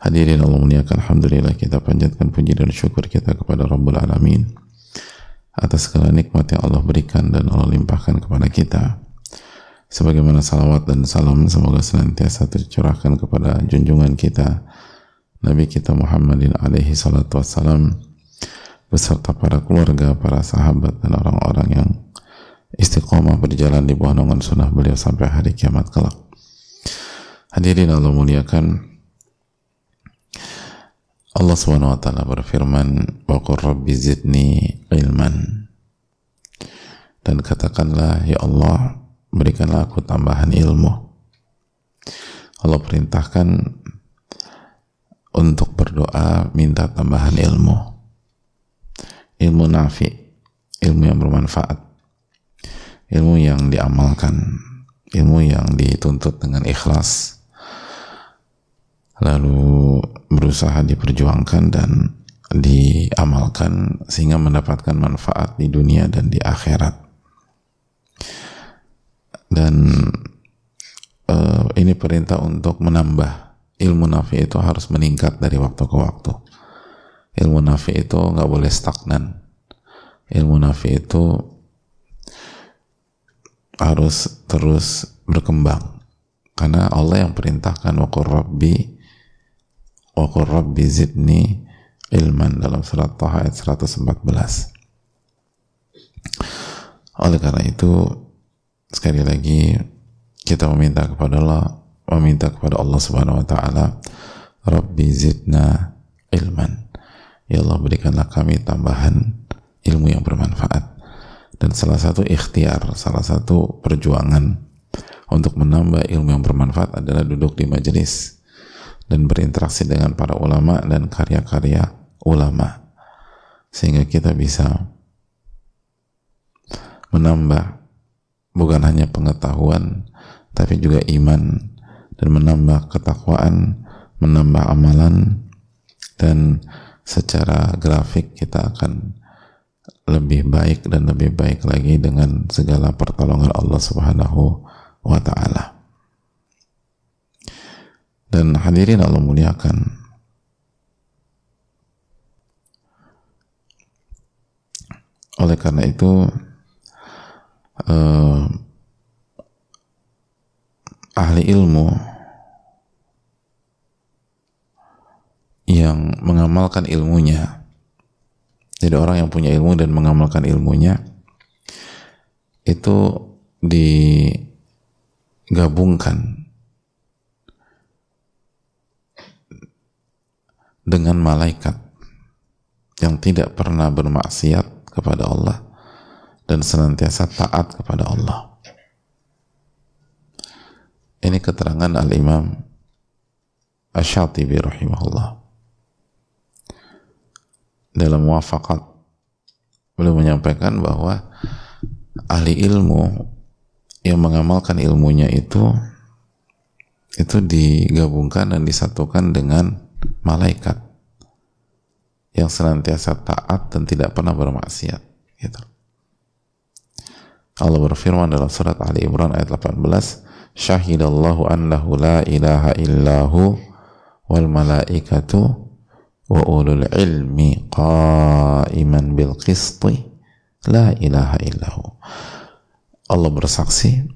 Hadirin Allah muliakan Alhamdulillah kita panjatkan puji dan syukur kita kepada Rabbul Alamin atas segala nikmat yang Allah berikan dan Allah limpahkan kepada kita. Sebagaimana salawat dan salam semoga senantiasa tercurahkan kepada junjungan kita Nabi kita Muhammadin alaihi salatu wassalam beserta para keluarga, para sahabat dan orang-orang yang istiqomah berjalan di bawah naungan sunnah beliau sampai hari kiamat kelak. Hadirin Allah muliakan Allah Subhanahu berfirman, "Wa rabbi zidni ilman." Dan katakanlah, "Ya Allah, berikanlah aku tambahan ilmu." Allah perintahkan untuk berdoa minta tambahan ilmu. Ilmu nafi, ilmu yang bermanfaat. Ilmu yang diamalkan, ilmu yang dituntut dengan ikhlas lalu berusaha diperjuangkan dan diamalkan sehingga mendapatkan manfaat di dunia dan di akhirat. Dan uh, ini perintah untuk menambah ilmu nafi itu harus meningkat dari waktu ke waktu. Ilmu nafi itu nggak boleh stagnan. Ilmu nafi itu harus terus berkembang. Karena Allah yang perintahkan wa rabbi wa qur rabbi zidni ilman dalam surat Taha ayat 114 oleh karena itu sekali lagi kita meminta kepada Allah meminta kepada Allah subhanahu wa ta'ala Rabbi zidna ilman. Ya Allah berikanlah kami tambahan ilmu yang bermanfaat dan salah satu ikhtiar salah satu perjuangan untuk menambah ilmu yang bermanfaat adalah duduk di majelis dan berinteraksi dengan para ulama dan karya-karya ulama sehingga kita bisa menambah bukan hanya pengetahuan tapi juga iman dan menambah ketakwaan menambah amalan dan secara grafik kita akan lebih baik dan lebih baik lagi dengan segala pertolongan Allah Subhanahu wa taala. Dan hadirin Allah muliakan. Oleh karena itu, eh, ahli ilmu yang mengamalkan ilmunya, jadi orang yang punya ilmu dan mengamalkan ilmunya, itu digabungkan dengan malaikat yang tidak pernah bermaksiat kepada Allah dan senantiasa taat kepada Allah. Ini keterangan Al-Imam Ash-Shatibi rahimahullah. Dalam muafakat beliau menyampaikan bahwa ahli ilmu yang mengamalkan ilmunya itu itu digabungkan dan disatukan dengan malaikat yang senantiasa taat dan tidak pernah bermaksiat gitu. Allah berfirman dalam surat Ali Imran ayat 18 syahidallahu annahu la ilaha illahu wal malaikatu wa ulul ilmi qaiman bil qisti la ilaha illahu Allah bersaksi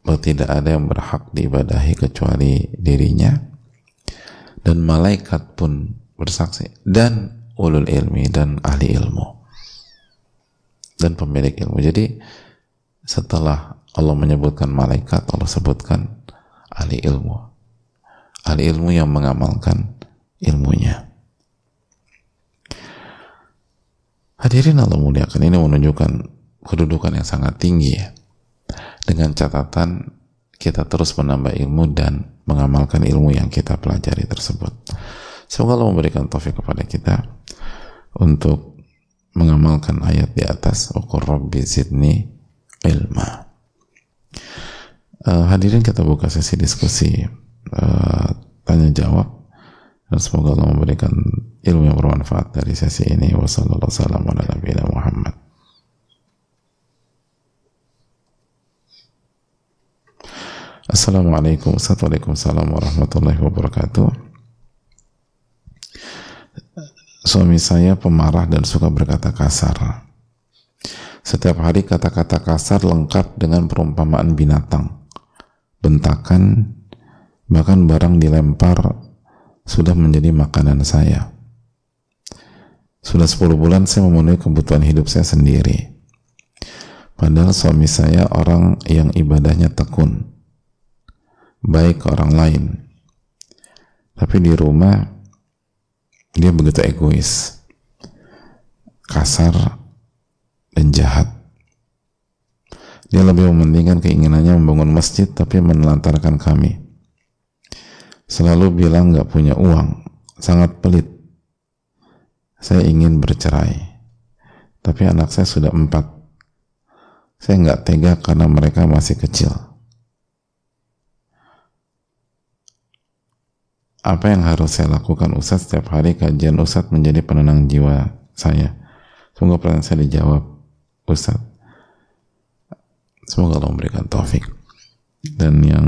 bahwa tidak ada yang berhak diibadahi kecuali dirinya dan malaikat pun bersaksi. Dan ulul ilmi dan ahli ilmu. Dan pemilik ilmu. Jadi setelah Allah menyebutkan malaikat Allah sebutkan ahli ilmu. Ahli ilmu yang mengamalkan ilmunya. Hadirin Allah muliakan ini menunjukkan kedudukan yang sangat tinggi ya. Dengan catatan kita terus menambah ilmu dan mengamalkan ilmu yang kita pelajari tersebut. Semoga Allah memberikan taufik kepada kita untuk mengamalkan ayat di atas ukur rabbi zidni ilma. Uh, hadirin kita buka sesi diskusi uh, tanya jawab dan semoga Allah memberikan ilmu yang bermanfaat dari sesi ini. Wassalamualaikum warahmatullahi wabarakatuh Assalamualaikum warahmatullahi wabarakatuh. Suami saya pemarah dan suka berkata kasar. Setiap hari kata-kata kasar lengkap dengan perumpamaan binatang. Bentakan Bahkan barang dilempar Sudah menjadi makanan saya. Sudah 10 bulan saya memenuhi kebutuhan hidup saya sendiri. Padahal suami saya orang yang ibadahnya tekun baik ke orang lain. Tapi di rumah dia begitu egois kasar dan jahat. Dia lebih mementingkan keinginannya membangun masjid tapi menelantarkan kami. Selalu bilang gak punya uang sangat pelit. Saya ingin bercerai tapi anak saya sudah empat. Saya nggak tega karena mereka masih kecil apa yang harus saya lakukan Ustadz? Setiap hari kajian Ustadz menjadi penenang jiwa saya. Semoga pertanyaan saya dijawab Ustadz. Semoga Allah memberikan taufik. Dan yang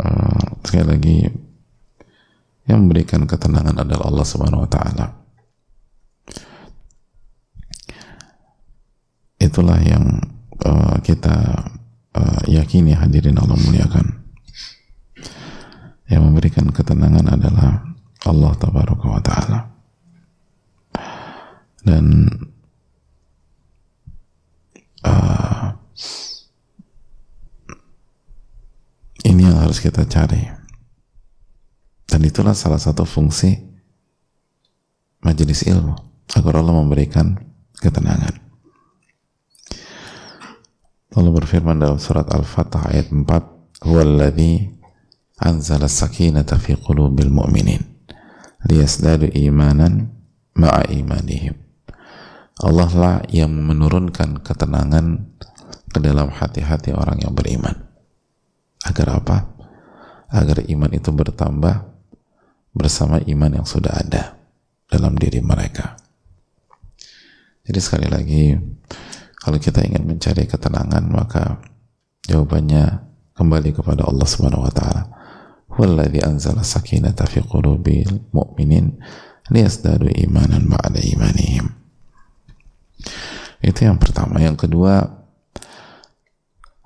uh, sekali lagi yang memberikan ketenangan adalah Allah Subhanahu wa taala. Itulah yang uh, kita uh, yakini hadirin Allah muliakan yang memberikan ketenangan adalah Allah tabaraka wa taala. Dan uh, ini yang harus kita cari. Dan itulah salah satu fungsi majelis ilmu agar Allah memberikan ketenangan. Allah berfirman dalam surat Al-Fatah ayat 4 huwallazi anzala sakinata fi qulubil mu'minin liyasdadu imanan ma'a imanihim Allah lah yang menurunkan ketenangan ke dalam hati-hati orang yang beriman. Agar apa? agar iman itu bertambah bersama iman yang sudah ada dalam diri mereka. Jadi sekali lagi kalau kita ingin mencari ketenangan maka jawabannya kembali kepada Allah Subhanahu wa taala والذي أنزل السكينة في قلوب المؤمنين ليزدادوا إيمانا بعد إيمانهم. Itu yang pertama. Yang kedua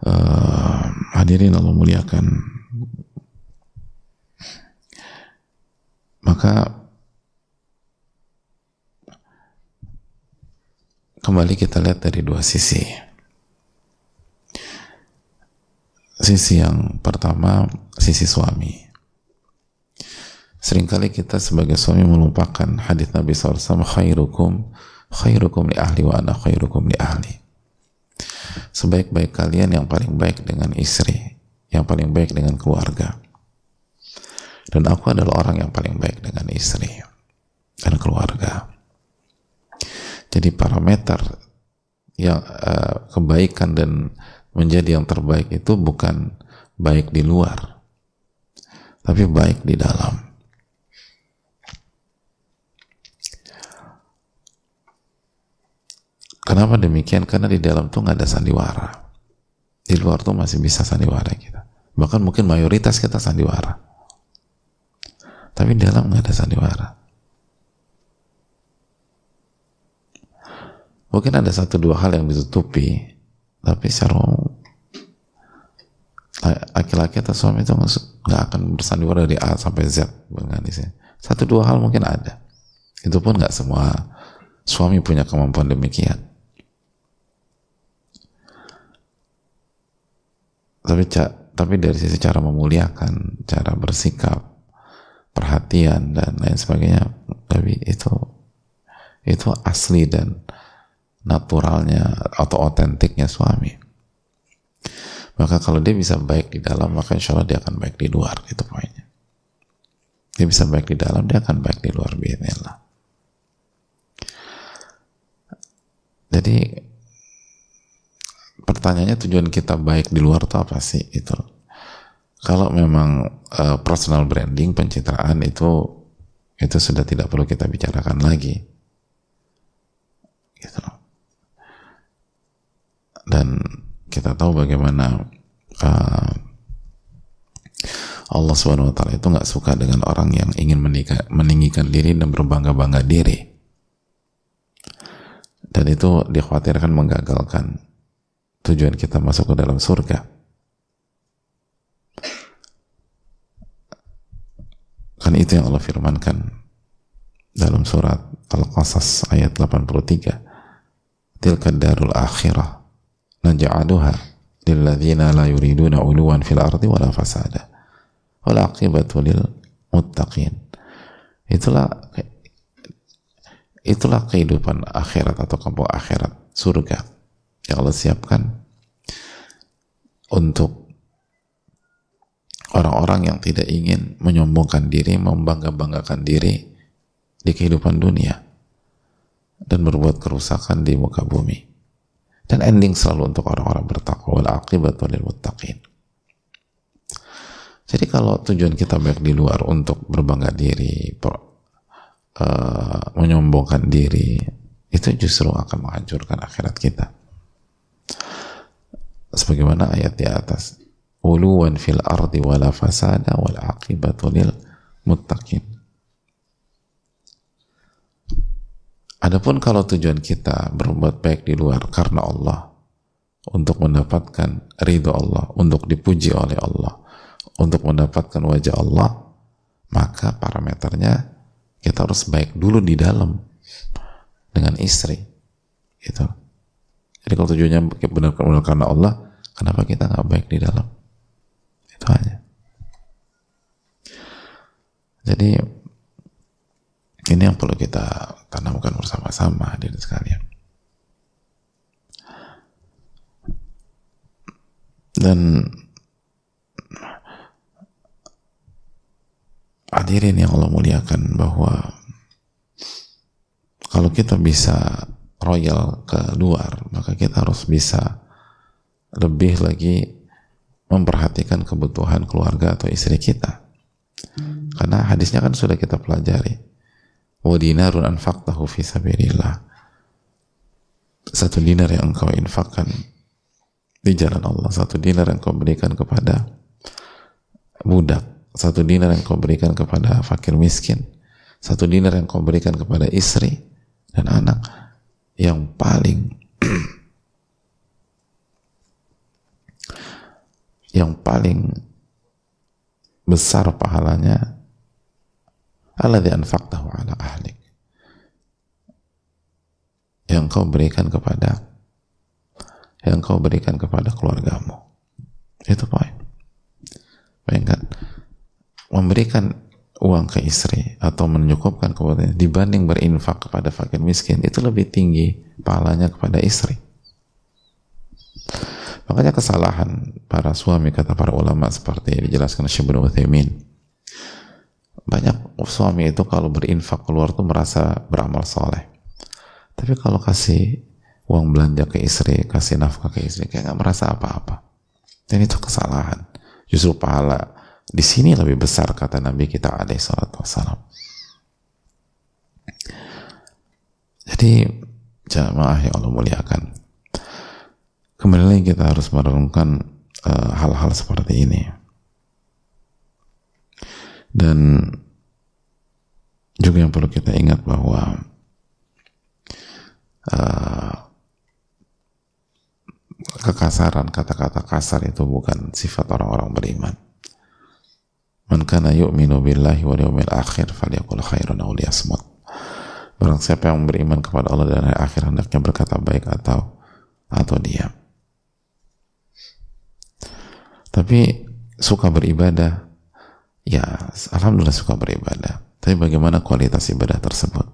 uh, hadirin Allah muliakan. Maka kembali kita lihat dari dua sisi. Sisi yang pertama sisi suami. Seringkali kita sebagai suami melupakan hadis Nabi SAW khairukum khairukum li ahli wa ana khairukum li ahli. Sebaik-baik kalian yang paling baik dengan istri yang paling baik dengan keluarga. Dan aku adalah orang yang paling baik dengan istri dan keluarga. Jadi parameter yang uh, kebaikan dan menjadi yang terbaik itu bukan baik di luar tapi baik di dalam. Kenapa demikian? karena di dalam tuh nggak ada sandiwara. Di luar tuh masih bisa sandiwara kita. Bahkan mungkin mayoritas kita sandiwara. Tapi di dalam nggak ada sandiwara. Mungkin ada satu dua hal yang ditutupi tapi secara laki-laki atau suami itu nggak akan bersandiwara dari A sampai Z dengan di. Satu dua hal mungkin ada. Itu pun nggak semua suami punya kemampuan demikian. Tapi tapi dari sisi cara memuliakan, cara bersikap, perhatian dan lain sebagainya, tapi itu itu asli dan naturalnya atau otentiknya suami. Maka kalau dia bisa baik di dalam maka insya Allah dia akan baik di luar itu poinnya. Dia bisa baik di dalam dia akan baik di luar bismillah jadi pertanyaannya tujuan kita baik di luar itu apa sih itu kalau memang uh, personal branding pencitraan itu itu sudah tidak perlu kita bicarakan lagi. Gitu dan kita tahu bagaimana uh, Allah Subhanahu wa taala itu nggak suka dengan orang yang ingin menikah, meninggikan diri dan berbangga-bangga diri. Dan itu dikhawatirkan menggagalkan tujuan kita masuk ke dalam surga. Kan itu yang Allah firmankan dalam surat Al-Qasas ayat 83. Tilka darul akhirah naj'aluha lilladzina la yuriduna uluwan fil ardi wala fasada. Wal aqibatu lil muttaqin. Itulah itulah kehidupan akhirat atau kampung akhirat surga yang Allah siapkan untuk orang-orang yang tidak ingin menyombongkan diri, membangga-banggakan diri di kehidupan dunia dan berbuat kerusakan di muka bumi. Dan ending selalu untuk orang-orang bertakwa. Wal aqibatu lil muttaqin. Jadi kalau tujuan kita baik di luar untuk berbangga diri, per, uh, menyombongkan diri, itu justru akan menghancurkan akhirat kita. Sebagaimana ayat di atas uluwan fil ardi wala fasada wal aqibatu lil muttaqin Adapun kalau tujuan kita berbuat baik di luar karena Allah untuk mendapatkan ridho Allah, untuk dipuji oleh Allah, untuk mendapatkan wajah Allah, maka parameternya kita harus baik dulu di dalam dengan istri. Gitu. Jadi kalau tujuannya benar-benar karena Allah, kenapa kita nggak baik di dalam? Itu aja. Jadi ini yang perlu kita tanamkan bersama-sama hadirin sekalian. Dan hadirin yang Allah muliakan bahwa kalau kita bisa royal ke luar, maka kita harus bisa lebih lagi memperhatikan kebutuhan keluarga atau istri kita. Karena hadisnya kan sudah kita pelajari. Wa dinarun anfaqtahu fi sabilillah. Satu dinar yang engkau infakkan di jalan Allah, satu dinar yang kau berikan kepada budak, satu dinar yang kau berikan kepada fakir miskin, satu dinar yang kau berikan kepada istri dan anak, yang paling yang paling besar pahalanya alladzi anfaqtahu ala ahlik. Yang kau berikan kepada yang kau berikan kepada keluargamu. Itu poin. Bayangkan memberikan uang ke istri atau menyukupkan kebutuhan dibanding berinfak kepada fakir miskin itu lebih tinggi pahalanya kepada istri. Makanya kesalahan para suami kata para ulama seperti dijelaskan Syekh bin Uthaymin banyak suami itu kalau berinfak keluar tuh merasa beramal soleh tapi kalau kasih uang belanja ke istri kasih nafkah ke istri kayak nggak merasa apa-apa dan itu kesalahan justru pahala di sini lebih besar kata Nabi kita alaihi salatu wassalam. Jadi jamaah yang Allah muliakan. Kembali lagi kita harus merenungkan eh, hal-hal uh, seperti ini. Dan juga yang perlu kita ingat bahwa uh, kekasaran, kata-kata kasar itu bukan sifat orang-orang beriman Man kana yu'minu billahi wal yawmil akhir falyakul khairan aw liyasmut. Barang siapa yang beriman kepada Allah dan hari akhir hendaknya berkata baik atau atau diam. Tapi suka beribadah, ya alhamdulillah suka beribadah. Tapi bagaimana kualitas ibadah tersebut?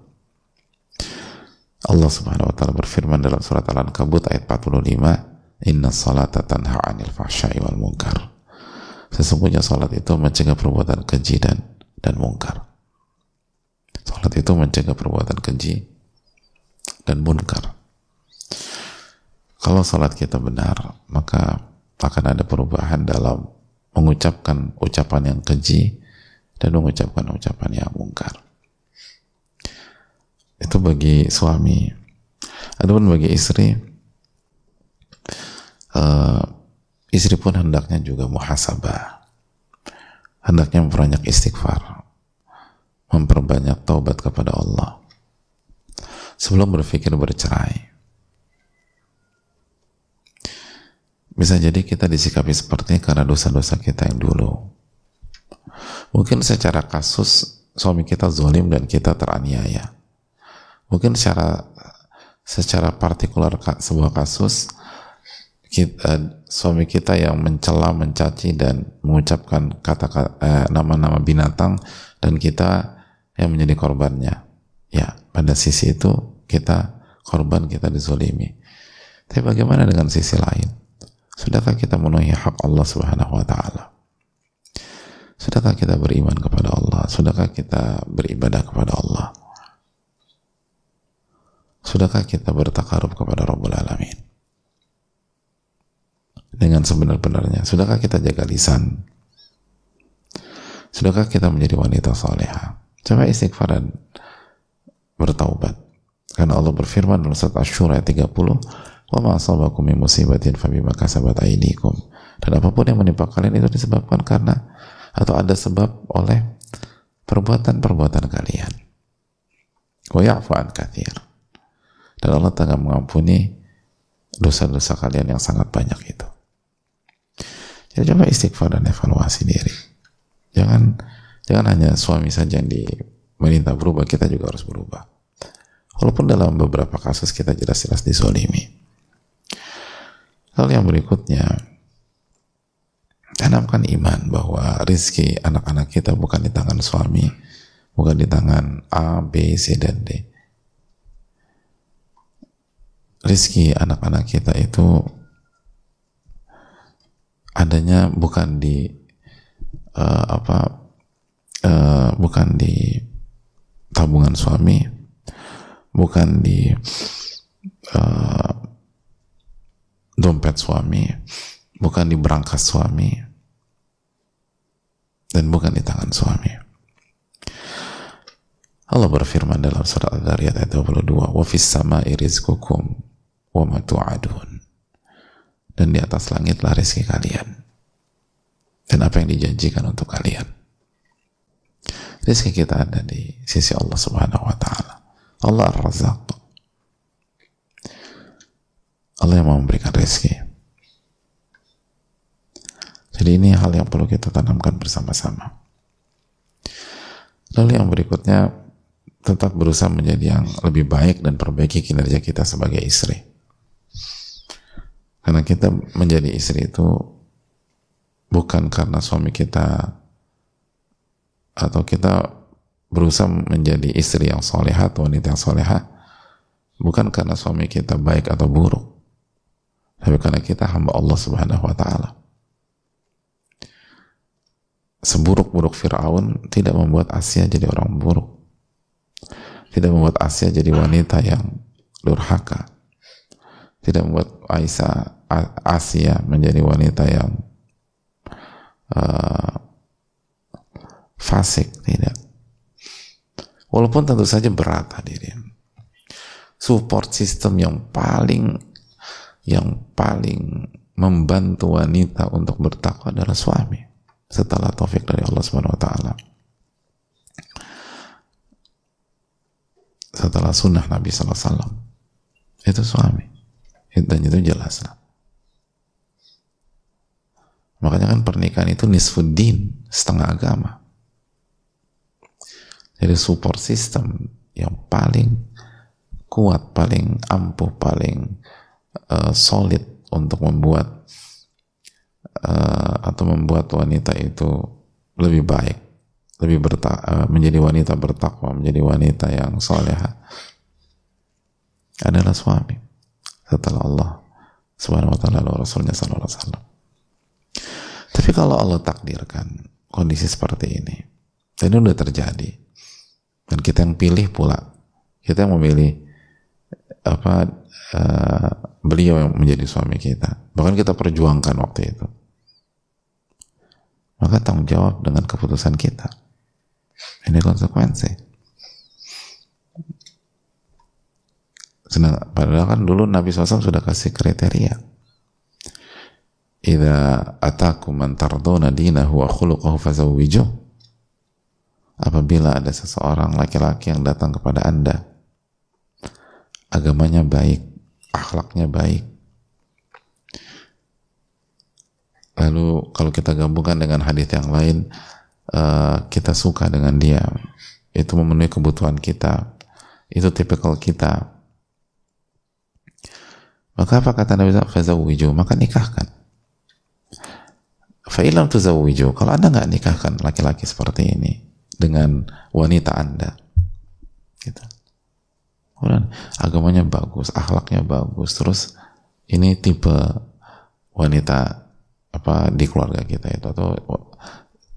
Allah Subhanahu wa taala berfirman dalam surat Al-Ankabut ayat 45, "Inna salata tanha 'anil fahsya'i wal munkar." Sesungguhnya salat itu mencegah perbuatan keji dan dan mungkar. Salat itu mencegah perbuatan keji dan munkar. kalau salat kita benar maka akan ada perubahan dalam mengucapkan ucapan yang keji dan mengucapkan ucapan yang mungkar. Itu bagi suami. Adapun bagi istri uh, istri pun hendaknya juga muhasabah. Hendaknya memperbanyak istighfar. Memperbanyak taubat kepada Allah. Sebelum berpikir bercerai bisa jadi kita disikapi seperti ini karena dosa-dosa kita yang dulu mungkin secara kasus suami kita zolim dan kita teraniaya mungkin secara secara partikular sebuah kasus kita, suami kita yang mencela, mencaci dan mengucapkan kata eh, nama-nama binatang dan kita yang menjadi korbannya. Ya, pada sisi itu kita korban, kita dizolimi. Tapi bagaimana dengan sisi lain? Sudahkah kita memenuhi hak Allah Subhanahu wa taala? Sudahkah kita beriman kepada Allah? Sudahkah kita beribadah kepada Allah? Sudahkah kita bertakarub kepada Rabbul Alamin? Dengan sebenar-benarnya. Sudahkah kita jaga lisan? Sudahkah kita menjadi wanita soleha? Coba istighfar dan bertaubat. Karena Allah berfirman dalam surat Ash-Shura ayat 30, "Wa ma asabakum min musibatin fabima kasabat aydikum." Dan apa pun yang menimpa kalian itu disebabkan karena atau ada sebab oleh perbuatan-perbuatan kalian. Wa ya'fu an dan Allah akan mengampuni dosa-dosa kalian yang sangat banyak itu. Jadi coba istighfar dan evaluasi diri. Jangan jangan hanya suami saja yang diminta berubah, kita juga harus berubah. Walaupun dalam beberapa kasus kita jelas-jelas disolimi. Lalu yang berikutnya, tanamkan iman bahwa rizki anak-anak kita bukan di tangan suami, bukan di tangan A, B, C, dan D. Rizki anak-anak kita itu adanya bukan di uh, apa uh, bukan di tabungan suami bukan di uh, dompet suami bukan di berangkas suami dan bukan di tangan suami. Allah berfirman dalam surat Al-Dariyat ayat 22 wa fis sama'i rizqukum wa matu'adun dan di atas langitlah rezeki kalian dan apa yang dijanjikan untuk kalian. Rezeki kita ada di sisi Allah subhanahu wa ta'ala. Allah ar-razaq Allah yang mau memberikan rezeki. Jadi ini hal yang perlu kita tanamkan bersama-sama. Lalu yang berikutnya tetap berusaha menjadi yang lebih baik dan perbaiki kinerja kita sebagai istri. Karena kita menjadi istri itu bukan karena suami kita atau kita berusaha menjadi istri yang soleha atau wanita yang soleha bukan karena suami kita baik atau buruk tapi karena kita hamba Allah subhanahu wa ta'ala. Seburuk-buruk Fir'aun tidak membuat Asia jadi orang buruk. Tidak membuat Asia jadi wanita yang durhaka. Tidak membuat Aisyah Asia menjadi wanita yang uh, fasik tidak. Walaupun tentu saja berat hadirin. Support system yang paling yang paling membantu wanita untuk bertakwa adalah suami setelah taufik dari Allah Subhanahu wa taala setelah sunnah Nabi wasallam itu suami dan itu jelas lah. Makanya kan pernikahan itu nisfuddin, setengah agama. Jadi support system yang paling kuat, paling ampuh, paling uh, solid untuk membuat uh, atau membuat wanita itu lebih baik, lebih berta uh, menjadi wanita bertakwa, menjadi wanita yang soleha. Adalah suami. Setelah Allah subhanahu wa ta'ala lalu Rasulnya sallallahu alaihi tapi kalau Allah takdirkan kondisi seperti ini dan ini udah terjadi dan kita yang pilih pula kita yang memilih apa uh, beliau yang menjadi suami kita. Bahkan kita perjuangkan waktu itu. Maka tanggung jawab dengan keputusan kita. Ini konsekuensi. Padahal kan dulu Nabi SAW sudah kasih kriteria. Idza atakum man tarduna dinahu wa khuluquhu fazawwijuh. Apabila ada seseorang laki-laki yang datang kepada Anda agamanya baik, akhlaknya baik. Lalu kalau kita gabungkan dengan hadis yang lain, uh, kita suka dengan dia, itu memenuhi kebutuhan kita, itu tipikal kita. Maka apa kata Nabi SAW? Maka nikahkan. Fa'ilam tuzawwiju. Kalau anda nggak nikahkan laki-laki seperti ini dengan wanita anda, gitu. Kemudian agamanya bagus, akhlaknya bagus, terus ini tipe wanita apa di keluarga kita itu atau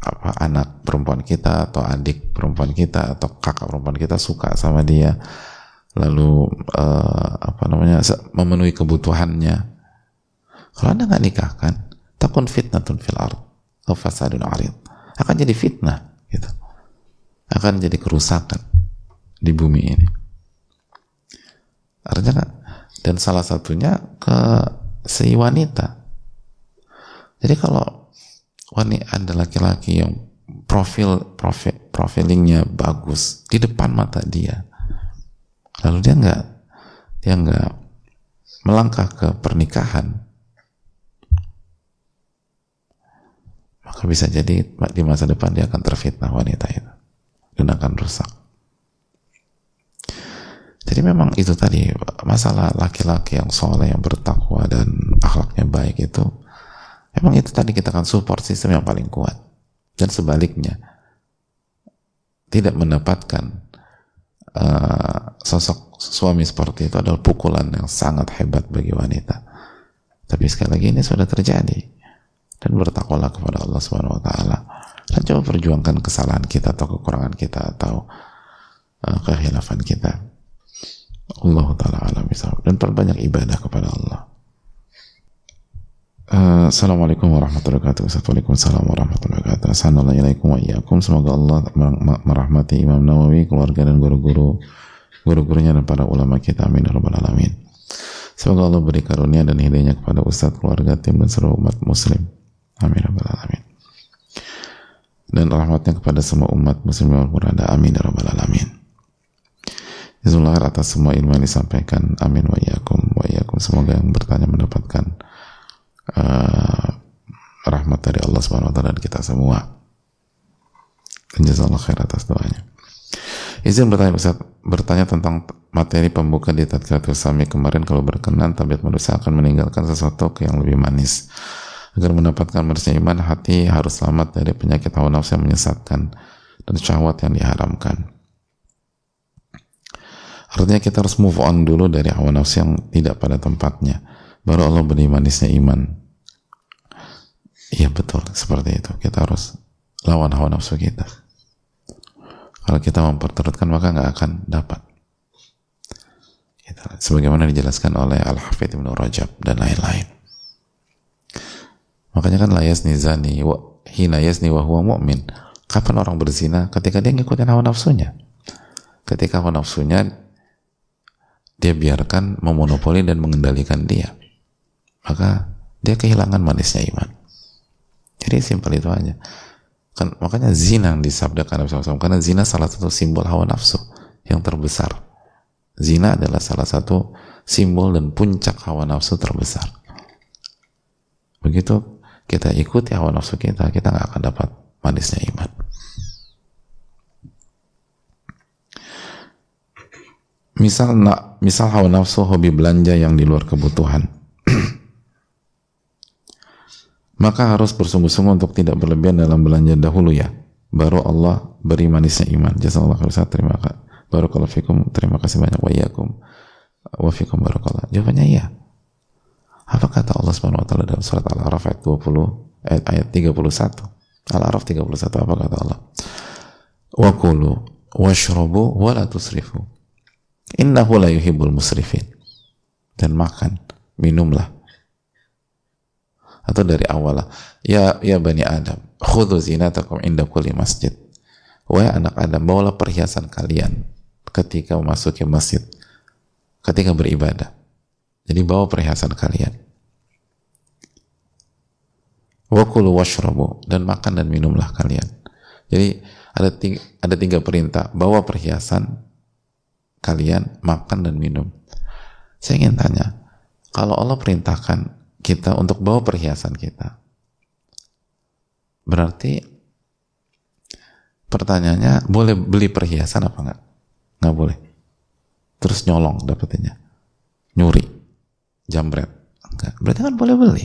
apa anak perempuan kita atau adik perempuan kita atau kakak perempuan kita suka sama dia. Lalu uh, apa namanya memenuhi kebutuhannya. Kalau anda nggak nikahkan takun fitnatun fil ard atau fasadun akan jadi fitnah gitu. Akan jadi kerusakan di bumi ini Artinya dan salah satunya ke si wanita. Jadi kalau wanita ada laki-laki yang profil profil profilingnya bagus di depan mata dia, lalu dia nggak dia nggak melangkah ke pernikahan, maka bisa jadi di masa depan dia akan terfitnah wanita itu dan akan rusak. Jadi memang itu tadi masalah laki-laki yang soleh, yang bertakwa dan akhlaknya baik itu memang itu tadi kita akan support sistem yang paling kuat dan sebaliknya tidak mendapatkan uh, sosok suami seperti itu adalah pukulan yang sangat hebat bagi wanita. Tapi sekali lagi ini sudah terjadi dan bertakwalah kepada Allah Subhanahu Wa Taala dan coba perjuangkan kesalahan kita atau kekurangan kita atau uh, kehilafan kita. Allah Ta'ala alam dan perbanyak ibadah kepada Allah. Uh, Assalamualaikum warahmatullahi wabarakatuh. Assalamualaikum warahmatullahi wabarakatuh. Assalamualaikum wa Semoga Allah merahmati Imam Nawawi, keluarga dan guru-guru guru-gurunya dan para ulama kita. Amin ya rabbal alamin. Semoga Allah beri karunia dan hidayahnya kepada ustadz, keluarga, tim, dan seluruh umat muslim. Amin ya rabbal alamin. Dan rahmatnya kepada semua umat muslim yang berada. Amin ya rabbal alamin Bismillah atas semua ilmu yang disampaikan. Amin wa iyakum wa iyakum. Semoga yang bertanya mendapatkan uh, rahmat dari Allah Subhanahu wa taala dan kita semua. Dan jazakallah khair atas doanya. Izin bertanya Ustaz, bertanya tentang materi pembuka di Tadkiratul Sami kemarin kalau berkenan tabiat manusia akan meninggalkan sesuatu yang lebih manis. Agar mendapatkan bersih iman, hati harus selamat dari penyakit hawa nafsu yang menyesatkan dan syahwat yang diharamkan. Artinya kita harus move on dulu dari hawa nafsu yang tidak pada tempatnya. Baru Allah beri manisnya iman. Iya betul, seperti itu. Kita harus lawan hawa nafsu kita. Kalau kita memperturutkan maka nggak akan dapat. Sebagaimana dijelaskan oleh Al-Hafidh Ibn Rajab dan lain-lain. Makanya kan layas nizani wa, hina yasni wa huwa mu'min. Kapan orang berzina? Ketika dia ngikutin hawa nafsunya. Ketika hawa nafsunya dia biarkan memonopoli dan mengendalikan dia maka dia kehilangan manisnya iman. Jadi simpel itu aja. Kan, makanya zina yang disabdakan karena zina salah satu simbol hawa nafsu yang terbesar. Zina adalah salah satu simbol dan puncak hawa nafsu terbesar. Begitu kita ikuti hawa nafsu kita kita nggak akan dapat manisnya iman misal nak misal hawa nafsu hobi belanja yang di luar kebutuhan. Maka harus bersungguh-sungguh untuk tidak berlebihan dalam belanja dahulu ya. Baru Allah beri manisnya iman. Jazakallah khair terima kasih barakallahu fikum. Terima kasih banyak. Wa iyyakum. Wa fikum barakallah jawabannya iya. Apa kata Allah Subhanahu wa taala dalam surat Al-A'raf ayat 20 ayat, ayat 31 Al-A'raf 31 apa kata Allah? Wa kulu washrabu wa la tusrifu Innahu la yuhibbul musrifin. Dan makan. minumlah. Atau dari awal ya ya bani Adam khudhu zinatakum inda kulli masjid. Wahai anak Adam bawalah perhiasan kalian ketika memasuki masjid ketika beribadah. Jadi bawa perhiasan kalian. Wakulu washrabu dan makan dan minumlah kalian. Jadi ada tiga, ada tiga perintah. Bawa perhiasan kalian makan dan minum. Saya ingin tanya kalau Allah perintahkan kita untuk bawa perhiasan kita berarti pertanyaannya boleh beli perhiasan apa enggak? Nggak boleh. Terus nyolong dapetinnya. Nyuri. Jambret. Enggak. Berarti kan boleh beli.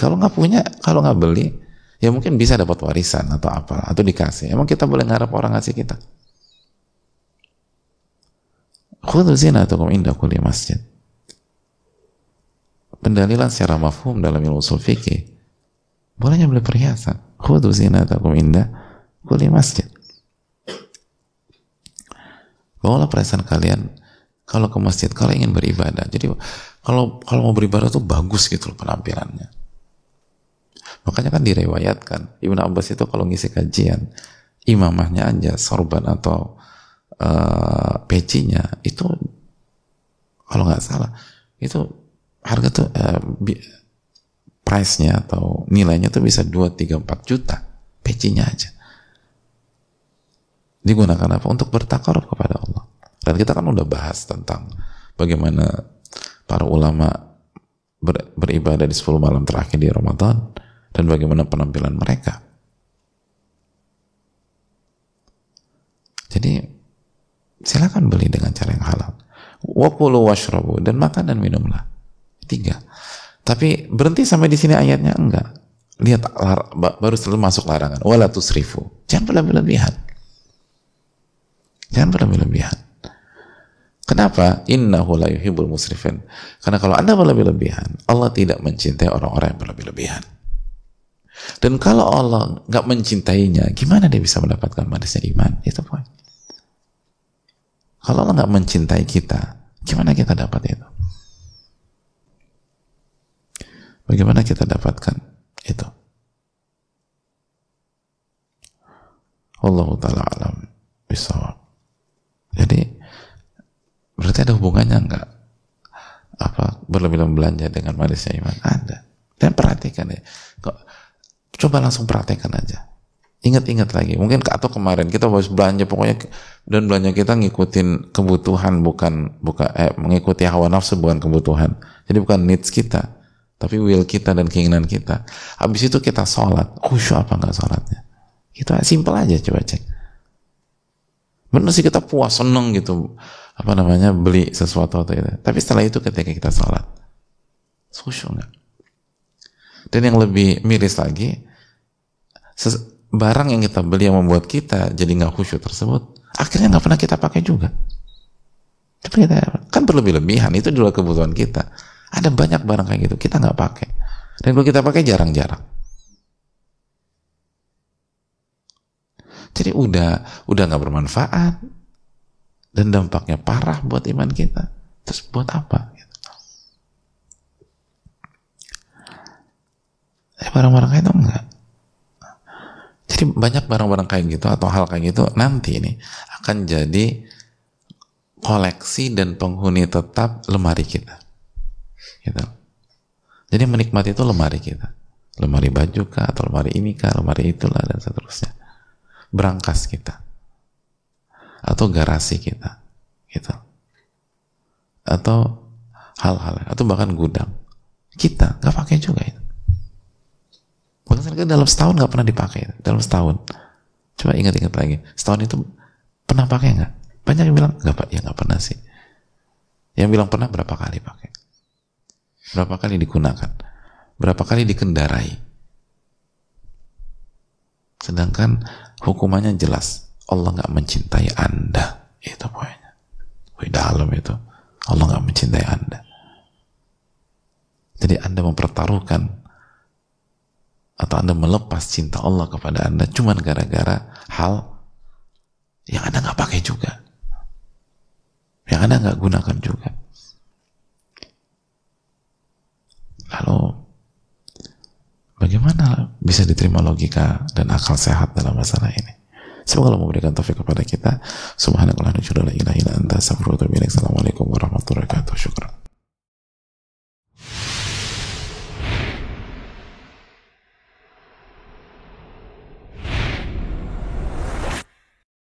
Kalau nggak punya kalau nggak beli ya mungkin bisa dapat warisan atau apa atau dikasih. Emang kita boleh ngarep orang ngasih kita khudhu zinatakum inda kulli masjid. Pendalilan secara mafhum dalam ilmu usul fikih bolehnya beli perhiasan. Khudhu zinatakum inda kulli masjid. Bawalah perhiasan kalian kalau ke masjid kalau ingin beribadah. Jadi kalau kalau mau beribadah tuh bagus gitu loh penampilannya. Makanya kan direwayatkan Ibnu Abbas itu kalau ngisi kajian imamahnya aja sorban atau uh, pecinya itu kalau nggak salah itu harga tuh uh, price-nya atau nilainya tuh bisa 2, 3, 4 juta pecinya aja digunakan apa? Untuk bertakaruf kepada Allah. Dan kita kan udah bahas tentang bagaimana para ulama ber, beribadah di 10 malam terakhir di Ramadan dan bagaimana penampilan mereka. Jadi silakan beli dengan cara yang halal. Wakulu washrabu dan makan dan minumlah. Tiga. Tapi berhenti sampai di sini ayatnya enggak. Lihat baru setelah masuk larangan. Wala tusrifu. Jangan berlebihan. Jangan berlebih-lebihan. Kenapa? Innahu la yuhibbul musrifin. Karena kalau Anda berlebih-lebihan, Allah tidak mencintai orang-orang yang berlebih-lebihan. Dan kalau Allah nggak mencintainya, gimana dia bisa mendapatkan manisnya iman? Itu poin. Kalau Allah nggak mencintai kita, gimana kita dapat itu? Bagaimana kita dapatkan itu? Allah taala alam bisawab. Jadi berarti ada hubungannya enggak apa berlebih-lebihan belanja dengan manisnya iman? Ada. Dan perhatikan ya. Kok, coba langsung praktekkan aja. Ingat-ingat lagi. Mungkin atau kemarin kita harus belanja pokoknya dan belanja kita ngikutin kebutuhan bukan bukan eh, mengikuti hawa nafsu bukan kebutuhan. Jadi bukan needs kita, tapi will kita dan keinginan kita. Habis itu kita sholat, khusyuk apa enggak sholatnya? Itu simpel aja coba cek benar sih kita puas seneng gitu apa namanya beli sesuatu atau itu tapi setelah itu ketika kita sholat khusyuk nggak dan yang lebih miris lagi barang yang kita beli yang membuat kita jadi nggak khusyuk tersebut akhirnya nggak pernah kita pakai juga tapi kan berlebih-lebihan itu dulu kebutuhan kita ada banyak barang kayak gitu kita nggak pakai dan kalau kita pakai jarang-jarang Jadi udah udah nggak bermanfaat dan dampaknya parah buat iman kita. Terus buat apa? Eh, barang-barang itu enggak. Jadi banyak barang-barang kayak gitu atau hal kayak gitu nanti ini akan jadi koleksi dan penghuni tetap lemari kita. Gitu. Jadi menikmati itu lemari kita. Lemari baju kah, atau lemari ini kah, lemari itulah dan seterusnya berangkas kita atau garasi kita gitu atau hal-hal atau bahkan gudang kita nggak pakai juga itu bahkan dalam setahun nggak pernah dipakai dalam setahun. Coba ingat-ingat lagi setahun itu pernah pakai nggak? Banyak yang bilang nggak pak. Ya nggak pernah sih. Yang bilang pernah berapa kali pakai? Berapa kali digunakan? Berapa kali dikendarai? Sedangkan hukumannya jelas Allah nggak mencintai anda. Itu poinnya. Wih, dalam itu. Allah nggak mencintai anda. Jadi anda mempertaruhkan atau Anda melepas cinta Allah kepada Anda cuma gara-gara hal yang Anda nggak pakai juga. Yang Anda nggak gunakan juga. Lalu, bagaimana bisa diterima logika dan akal sehat dalam masalah ini? Semoga Allah memberikan taufik kepada kita. Subhanallah nujudah la ilaha Assalamualaikum warahmatullahi wabarakatuh. syukur